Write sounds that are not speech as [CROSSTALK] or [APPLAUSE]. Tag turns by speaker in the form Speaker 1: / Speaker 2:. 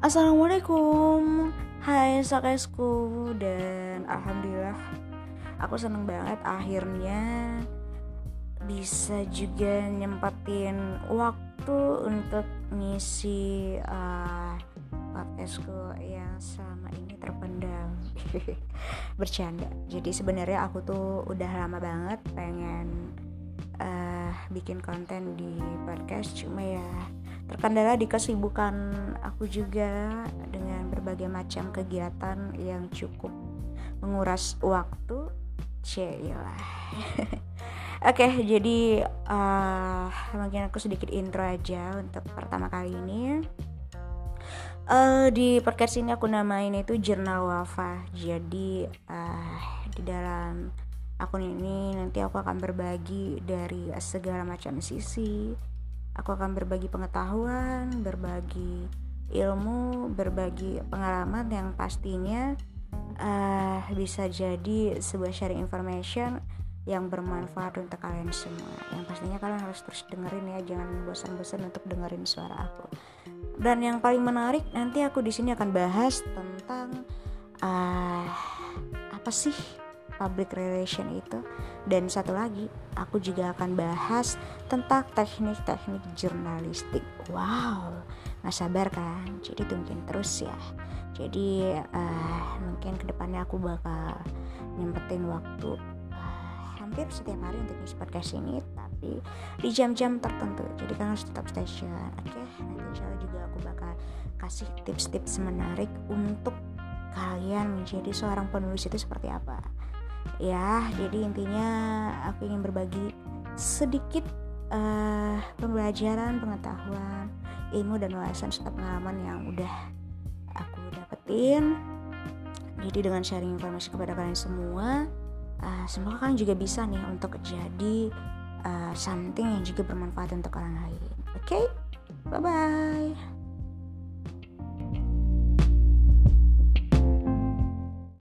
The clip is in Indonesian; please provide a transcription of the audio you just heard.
Speaker 1: Assalamualaikum. Hai Sakesku Dan Alhamdulillah Aku seneng banget akhirnya Bisa juga nyempetin waktu untuk ngisi uh, podcastku yang selama ini terpendam. [LAUGHS] Bercanda. Jadi sebenarnya aku tuh udah lama banget pengen uh, bikin konten di podcast. Cuma ya terkendala di kesibukan aku juga dengan berbagai macam kegiatan yang cukup menguras waktu. Cielah [LAUGHS] Oke okay, jadi uh, mungkin aku sedikit intro aja untuk pertama kali ini. Uh, Di podcast ini aku namain itu Jurnal Wafa. Jadi uh, di dalam akun ini nanti aku akan berbagi dari segala macam sisi Aku akan berbagi pengetahuan, berbagi ilmu, berbagi pengalaman yang pastinya uh, bisa jadi sebuah sharing information yang bermanfaat untuk kalian semua. Yang pastinya kalian harus terus dengerin ya, jangan bosan-bosan untuk dengerin suara aku. Dan yang paling menarik nanti aku di sini akan bahas tentang uh, apa sih public relation itu. Dan satu lagi aku juga akan bahas tentang teknik-teknik jurnalistik. Wow nggak sabar kan? Jadi tungguin terus ya. Jadi uh, mungkin ke depannya aku bakal nyempetin waktu uh, hampir setiap hari untuk ngisi podcast ini tapi di jam-jam tertentu. Jadi kan harus tetap stay oke? Okay? nanti insya Allah juga aku bakal kasih tips-tips menarik untuk kalian menjadi seorang penulis itu seperti apa ya jadi intinya aku ingin berbagi sedikit uh, pembelajaran pengetahuan ilmu dan wawasan serta pengalaman yang udah aku dapetin. Jadi dengan sharing informasi kepada kalian semua uh, semoga kalian juga bisa nih untuk jadi uh, something yang juga bermanfaat untuk orang lain. Oke? Okay? bye bye